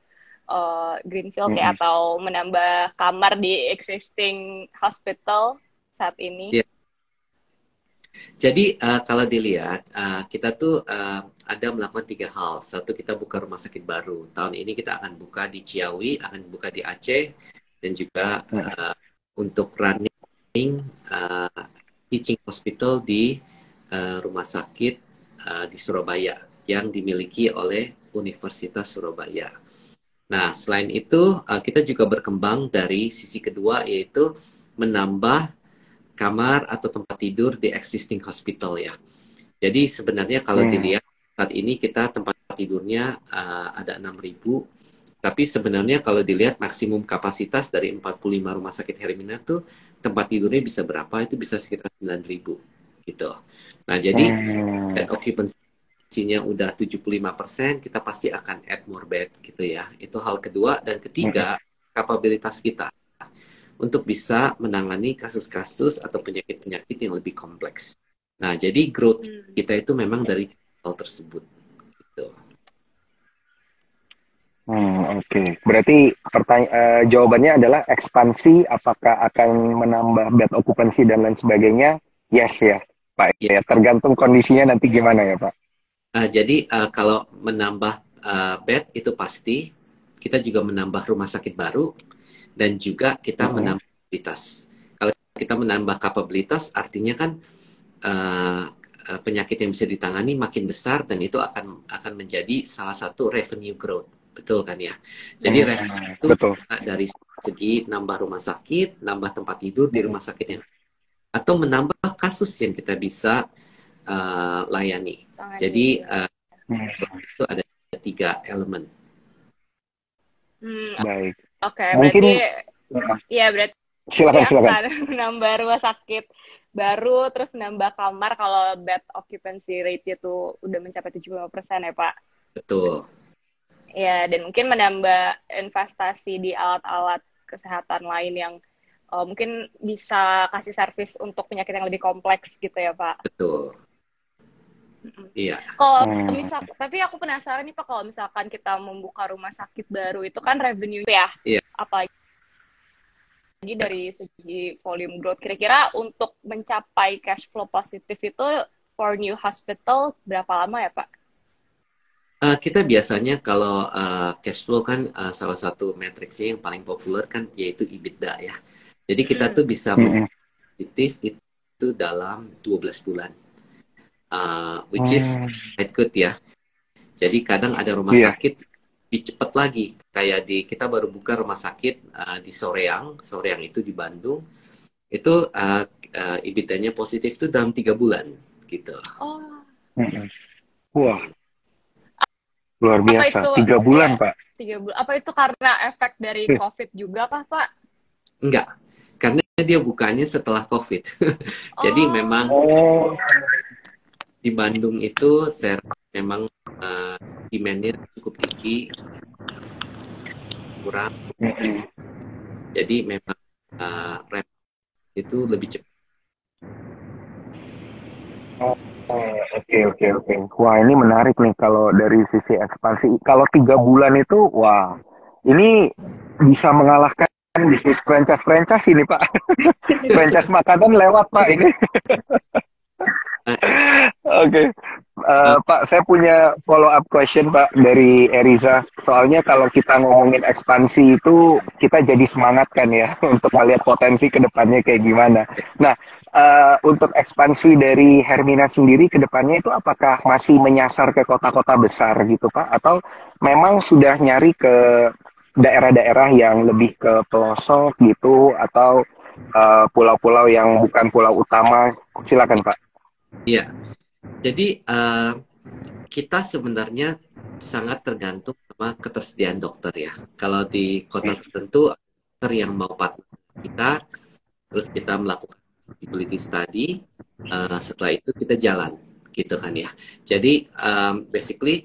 uh, greenfield mm -hmm. atau menambah kamar di existing hospital saat ini? Yeah. Jadi uh, kalau dilihat uh, kita tuh uh, ada melakukan tiga hal. Satu kita buka rumah sakit baru. Tahun ini kita akan buka di Ciawi, akan buka di Aceh, dan juga uh, untuk running uh, teaching hospital di uh, rumah sakit uh, di Surabaya yang dimiliki oleh Universitas Surabaya. Nah, selain itu uh, kita juga berkembang dari sisi kedua yaitu menambah kamar atau tempat tidur di existing hospital ya. Jadi sebenarnya kalau hmm. dilihat saat ini kita tempat tidurnya uh, ada 6.000 tapi sebenarnya kalau dilihat maksimum kapasitas dari 45 rumah sakit Hermina tuh tempat tidurnya bisa berapa? Itu bisa sekitar 9.000 gitu. Nah, jadi hmm. bed occupancy-nya udah 75%, kita pasti akan add more bed gitu ya. Itu hal kedua dan ketiga, hmm. kapabilitas kita untuk bisa menangani kasus-kasus atau penyakit-penyakit yang lebih kompleks. Nah, jadi growth hmm. kita itu memang dari hal tersebut. Gitu. Hmm, Oke, okay. berarti pertanya uh, jawabannya adalah ekspansi. Apakah akan menambah bed occupancy dan lain sebagainya? Yes ya, Pak. Ya, tergantung kondisinya nanti gimana ya, Pak. Uh, jadi uh, kalau menambah uh, bed itu pasti. Kita juga menambah rumah sakit baru dan juga kita hmm. menambah kapabilitas. Kalau kita menambah kapabilitas, artinya kan uh, penyakit yang bisa ditangani makin besar dan itu akan akan menjadi salah satu revenue growth betul kan ya jadi hmm, revenue itu betul. dari segi nambah rumah sakit nambah tempat tidur di rumah sakit yang atau menambah kasus yang kita bisa uh, layani Tangan jadi uh, hmm. itu ada tiga elemen hmm, baik oke okay, mungkin berarti ya berarti silakan silakan menambah rumah sakit baru terus menambah kamar kalau bed occupancy rate itu udah mencapai 75% ya Pak betul Ya, dan mungkin menambah investasi di alat-alat kesehatan lain yang uh, mungkin bisa kasih servis untuk penyakit yang lebih kompleks gitu ya, Pak. Betul. Iya. Kalau hmm. misal, tapi aku penasaran nih Pak, kalau misalkan kita membuka rumah sakit baru itu kan revenue ya, iya. apa lagi dari segi volume growth. Kira-kira untuk mencapai cash flow positif itu for new hospital berapa lama ya Pak? Uh, kita biasanya kalau uh, cash flow kan uh, salah satu matriksnya yang paling populer kan yaitu EBITDA ya. Jadi kita hmm. tuh bisa hmm. positif itu dalam 12 bulan. Uh, which is hmm. quite good ya. Jadi kadang ada rumah yeah. sakit lebih cepat lagi. Kayak di kita baru buka rumah sakit uh, di Soreang, Soreang itu di Bandung. Itu uh, uh, EBITDA-nya positif itu dalam tiga bulan gitu. Oh. Wah. Luar biasa, itu, tiga bulan, ya, Pak. Tiga bulan. Apa itu karena efek dari eh. COVID juga, Pak, Pak? Enggak, karena dia bukanya setelah COVID. Jadi oh. memang oh. Di Bandung itu saya memang uh, demand-nya cukup tinggi, kurang. Jadi memang uh, itu lebih cepat. Oh. Oke oke oke. Wah ini menarik nih kalau dari sisi ekspansi. Kalau tiga bulan itu, wah ini bisa mengalahkan bisnis franchise franchise ini pak. franchise makanan lewat pak ini. Oke, okay. uh, eh, Pak, saya punya follow up question Pak dari Eriza. Soalnya kalau kita ngomongin ekspansi itu kita jadi semangat kan ya untuk melihat potensi ke depannya kayak gimana. Nah, uh, untuk ekspansi dari Hermina sendiri ke depannya itu apakah masih menyasar ke kota-kota besar gitu Pak atau memang sudah nyari ke daerah-daerah yang lebih ke pelosok gitu atau eh, pulau-pulau uh, yang bukan pulau utama silakan Pak. Iya. Jadi uh, kita sebenarnya sangat tergantung sama ketersediaan dokter ya. Kalau di kota tertentu dokter yang mau partner kita terus kita melakukan feasibility study. Uh, setelah itu kita jalan, gitu kan ya. Jadi um, basically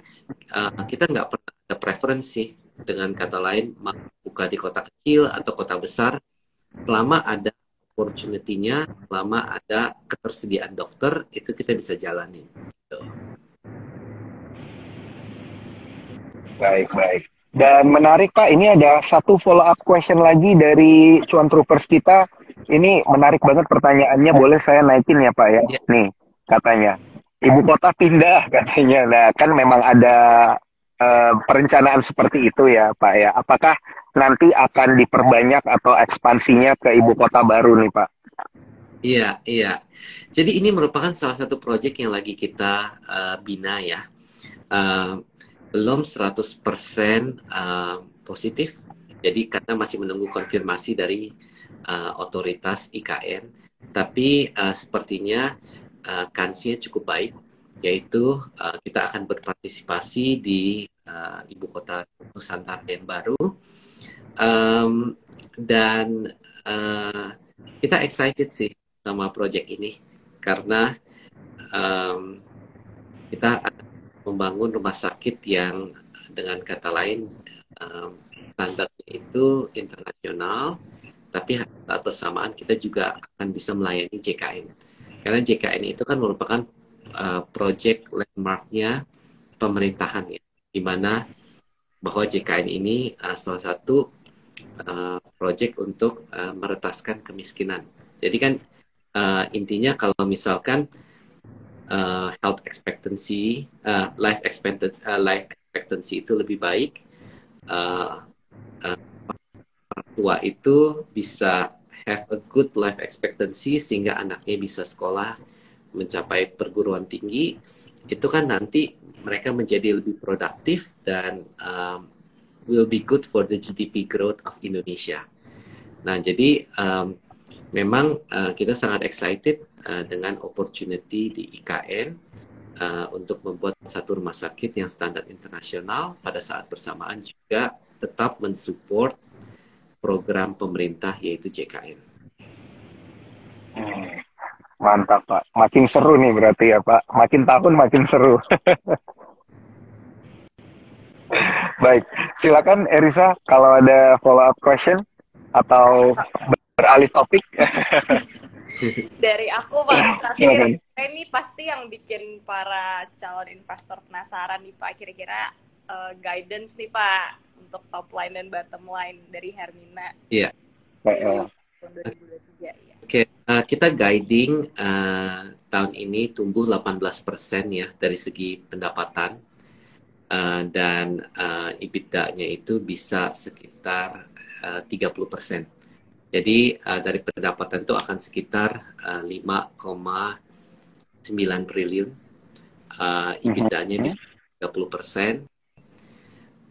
uh, kita nggak pernah ada preferensi dengan kata lain buka di kota kecil atau kota besar, selama ada opportunity-nya, selama ada ketersediaan dokter, itu kita bisa jalani. Gitu. Baik, baik. Dan menarik Pak, ini ada satu follow up question lagi dari cuan troopers kita ini menarik banget pertanyaannya. Boleh saya naikin ya Pak ya? ya. Nih katanya ibu kota pindah katanya. Nah kan memang ada uh, perencanaan seperti itu ya Pak ya. Apakah nanti akan diperbanyak atau ekspansinya ke ibu kota baru nih Pak? Iya, iya. Jadi ini merupakan salah satu proyek yang lagi kita uh, bina ya. Uh, belum 100% uh, positif. Jadi karena masih menunggu konfirmasi dari uh, otoritas IKN, tapi uh, sepertinya uh, kansnya cukup baik, yaitu uh, kita akan berpartisipasi di uh, ibu kota Nusantara yang baru, um, dan uh, kita excited sih sama project ini karena um, kita membangun rumah sakit yang dengan kata lain um, standarnya itu internasional tapi saat bersamaan kita juga akan bisa melayani JKN. Karena JKN itu kan merupakan uh, project landmarknya pemerintahan ya, di mana bahwa JKN ini uh, salah satu uh, project untuk uh, meretaskan kemiskinan. Jadi kan uh, intinya kalau misalkan uh, health expectancy, uh, life expectancy, uh, life expectancy itu lebih baik, uh, uh, tua itu bisa have a good life expectancy sehingga anaknya bisa sekolah mencapai perguruan tinggi itu kan nanti mereka menjadi lebih produktif dan um, will be good for the GDP growth of Indonesia. Nah jadi um, memang uh, kita sangat excited uh, dengan opportunity di IKN uh, untuk membuat satu rumah sakit yang standar internasional pada saat bersamaan juga tetap mensupport program pemerintah yaitu JKN. Hmm, mantap Pak, makin seru nih berarti ya Pak, makin tahun makin seru. Baik, silakan Erisa kalau ada follow up question atau beralih topik. Dari aku Pak, terakhir ini pasti yang bikin para calon investor penasaran nih Pak, kira-kira uh, guidance nih Pak untuk top line dan bottom line dari Hermina. Iya. Yeah. ya. Oke, okay. uh, kita guiding uh, tahun ini tumbuh 18% ya dari segi pendapatan uh, dan uh, EBITDA-nya itu bisa sekitar uh, 30%. Jadi uh, dari pendapatan itu akan sekitar uh, 5,9 triliun. Uh, EBITDA-nya bisa 30 persen.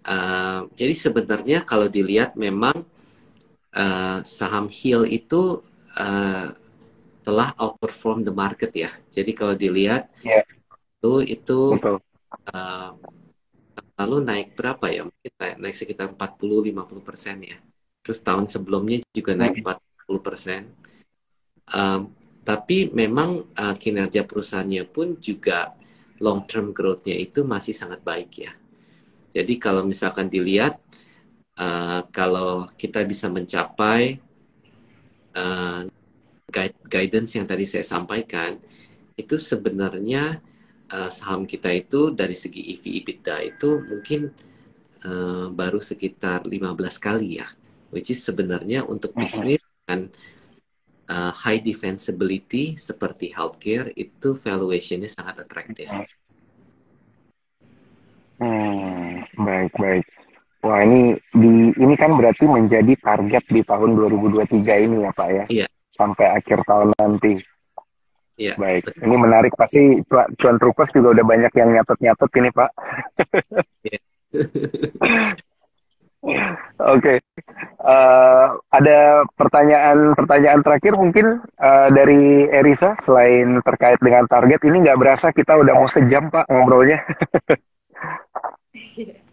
Uh, jadi sebenarnya kalau dilihat memang uh, saham Hill itu uh, telah outperform the market ya. Jadi kalau dilihat yeah. itu itu Uh, lalu naik berapa ya? Mungkin naik, naik sekitar 40-50 persen ya. Terus tahun sebelumnya juga naik 40 persen. Um, tapi memang uh, kinerja perusahaannya pun juga long term growth-nya itu masih sangat baik ya. Jadi kalau misalkan dilihat, uh, kalau kita bisa mencapai uh, guidance yang tadi saya sampaikan, itu sebenarnya uh, saham kita itu dari segi EV EBITDA itu mungkin uh, baru sekitar 15 kali ya which is sebenarnya untuk bisnis dengan uh, high defensibility seperti healthcare itu valuationnya sangat atraktif. Hmm, baik baik. Wah ini di ini kan berarti menjadi target di tahun 2023 ini ya Pak ya? Iya. Sampai akhir tahun nanti. Iya. Baik. Betul. Ini menarik pasti Cuan Trupers juga udah banyak yang nyatet-nyatet ini Pak. Iya. Oke, okay. uh, eh, ada pertanyaan-pertanyaan terakhir mungkin uh, dari Erisa selain terkait dengan target ini nggak berasa kita udah mau sejam pak ngobrolnya.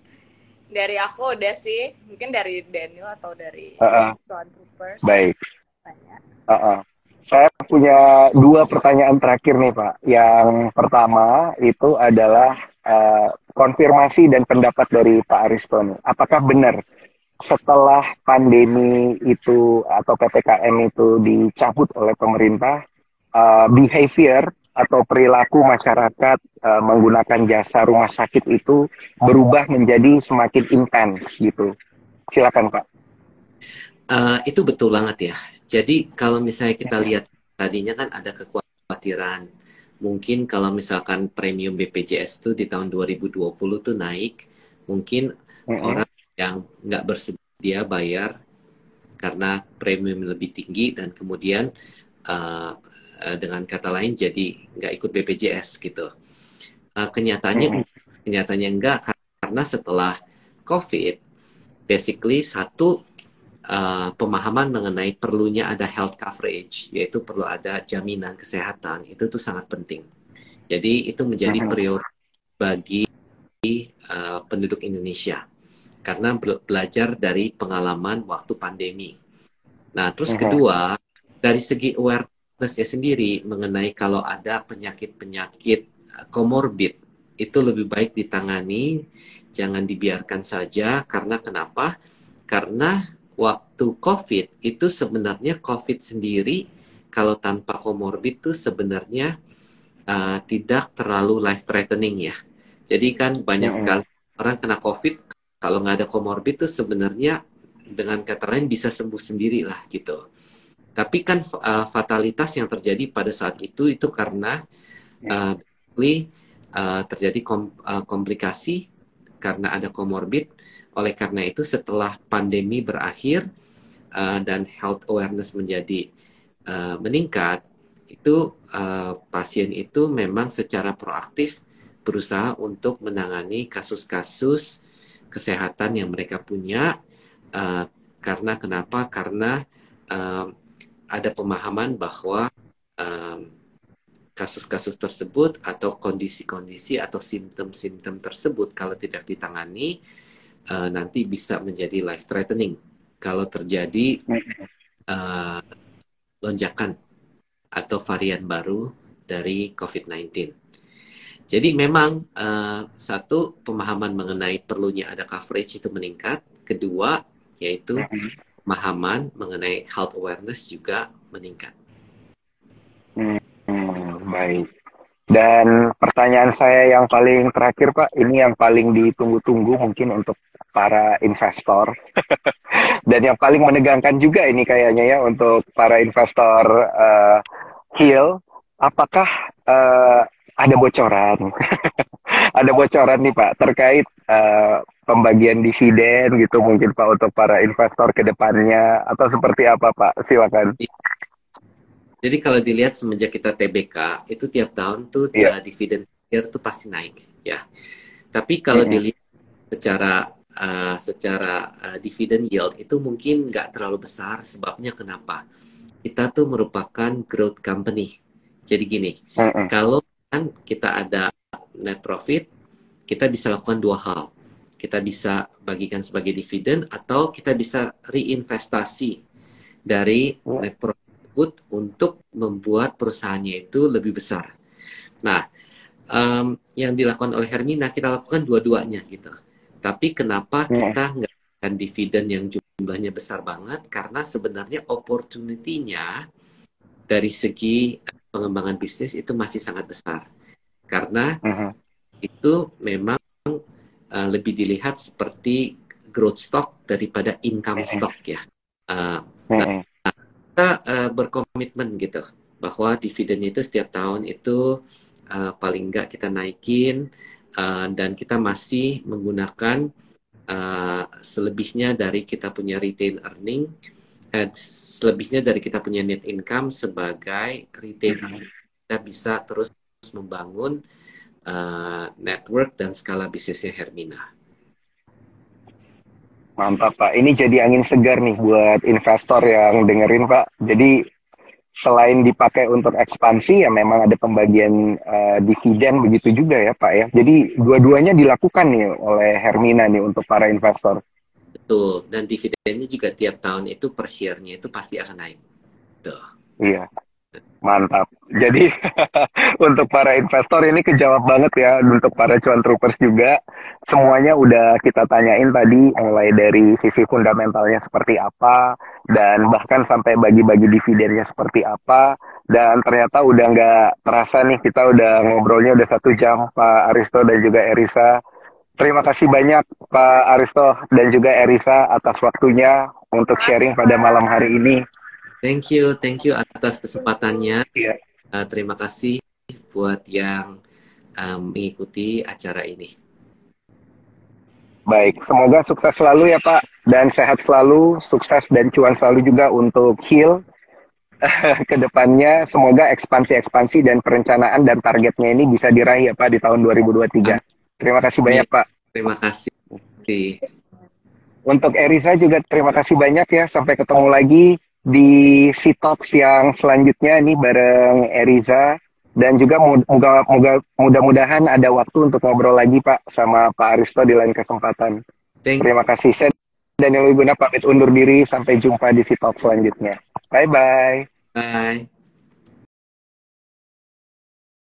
dari aku udah sih, mungkin dari Daniel atau dari uh -uh. Troopers. Baik. Uh -uh. Saya punya dua pertanyaan terakhir nih pak. Yang pertama itu adalah uh, konfirmasi dan pendapat dari Pak Ariston. Apakah benar setelah pandemi itu atau PPKM itu dicabut oleh pemerintah, uh, behavior atau perilaku masyarakat uh, menggunakan jasa rumah sakit itu berubah menjadi semakin intens gitu. Silakan Pak. Uh, itu betul banget ya. Jadi kalau misalnya kita ya. lihat tadinya kan ada kekhawatiran mungkin kalau misalkan premium BPJS itu di tahun 2020 tuh naik, mungkin mm -hmm. orang yang nggak bersedia bayar karena premium lebih tinggi dan kemudian uh, dengan kata lain jadi nggak ikut BPJS gitu. Uh, kenyataannya kenyataannya enggak karena setelah COVID, basically satu uh, pemahaman mengenai perlunya ada health coverage, yaitu perlu ada jaminan kesehatan, itu tuh sangat penting. Jadi itu menjadi prioritas bagi uh, penduduk Indonesia karena belajar dari pengalaman waktu pandemi. Nah, terus kedua dari segi awarenessnya sendiri mengenai kalau ada penyakit-penyakit komorbid itu lebih baik ditangani, jangan dibiarkan saja karena kenapa? Karena waktu COVID itu sebenarnya COVID sendiri kalau tanpa komorbid itu sebenarnya uh, tidak terlalu life threatening ya. Jadi kan banyak mm -hmm. sekali orang kena COVID kalau nggak ada komorbid tuh sebenarnya dengan kata lain bisa sembuh sendiri lah gitu. Tapi kan uh, fatalitas yang terjadi pada saat itu itu karena uh, uh, terjadi kom uh, komplikasi karena ada komorbid. Oleh karena itu setelah pandemi berakhir uh, dan health awareness menjadi uh, meningkat, itu uh, pasien itu memang secara proaktif berusaha untuk menangani kasus-kasus kesehatan yang mereka punya uh, karena kenapa? Karena uh, ada pemahaman bahwa kasus-kasus tersebut atau kondisi-kondisi atau simptom-simptom tersebut kalau tidak ditangani uh, nanti bisa menjadi life threatening kalau terjadi uh, lonjakan atau varian baru dari COVID-19. Jadi memang uh, satu pemahaman mengenai perlunya ada coverage itu meningkat. Kedua yaitu pemahaman mengenai health awareness juga meningkat. Hmm, baik. Dan pertanyaan saya yang paling terakhir Pak, ini yang paling ditunggu-tunggu mungkin untuk para investor. Dan yang paling menegangkan juga ini kayaknya ya untuk para investor uh, Hill, apakah uh, ada bocoran? ada bocoran nih Pak terkait uh, pembagian dividen gitu mungkin Pak untuk para investor ke depannya atau seperti apa Pak? Silakan. Jadi kalau dilihat semenjak kita TBK itu tiap tahun tuh yeah. dividen year tuh pasti naik ya. Tapi kalau mm -hmm. dilihat secara uh, secara uh, dividen yield itu mungkin nggak terlalu besar. Sebabnya kenapa? Kita tuh merupakan growth company. Jadi gini, mm -hmm. kalau kan kita ada net profit, kita bisa lakukan dua hal. Kita bisa bagikan sebagai dividen atau kita bisa reinvestasi dari mm. net profit tersebut untuk membuat perusahaannya itu lebih besar. Nah, um, yang dilakukan oleh Hermina kita lakukan dua-duanya gitu. Tapi kenapa ya. kita nggak akan dividen yang jumlahnya besar banget? Karena sebenarnya opportunity-nya dari segi pengembangan bisnis itu masih sangat besar. Karena uh -huh. itu memang uh, lebih dilihat seperti growth stock daripada income stock ya. Uh, kita uh, berkomitmen gitu bahwa dividen itu setiap tahun itu uh, paling enggak kita naikin uh, dan kita masih menggunakan uh, selebihnya dari kita punya retail earning uh, selebihnya dari kita punya net income sebagai retail kita bisa terus membangun uh, network dan skala bisnisnya Hermina. Mantap Pak, ini jadi angin segar nih buat investor yang dengerin Pak. Jadi selain dipakai untuk ekspansi ya memang ada pembagian uh, dividen begitu juga ya Pak ya. Jadi dua-duanya dilakukan nih oleh Hermina nih untuk para investor. Betul, dan dividennya juga tiap tahun itu per share-nya itu pasti akan naik. Tuh. Iya. Mantap. Jadi untuk para investor ini kejawab banget ya untuk para cuan troopers juga. Semuanya udah kita tanyain tadi mulai dari sisi fundamentalnya seperti apa dan bahkan sampai bagi-bagi dividennya seperti apa dan ternyata udah nggak terasa nih kita udah ngobrolnya udah satu jam Pak Aristo dan juga Erisa. Terima kasih banyak Pak Aristo dan juga Erisa atas waktunya untuk sharing pada malam hari ini. Thank you, thank you atas kesempatannya. Yeah. Uh, terima kasih buat yang um, mengikuti acara ini. Baik, semoga sukses selalu ya Pak dan sehat selalu, sukses dan cuan selalu juga untuk Heal ke depannya. Semoga ekspansi-ekspansi dan perencanaan dan targetnya ini bisa diraih ya Pak di tahun 2023. Terima kasih banyak Pak. Terima kasih. Untuk Erisa juga terima kasih banyak ya. Sampai ketemu lagi di Sitox yang selanjutnya ini bareng Eriza dan juga mudah-mudahan ada waktu untuk ngobrol lagi Pak sama Pak Aristo di lain kesempatan. Thank Terima kasih. Saya Daniel Wiguna pamit undur diri sampai jumpa di Sitox selanjutnya. Bye bye. Bye.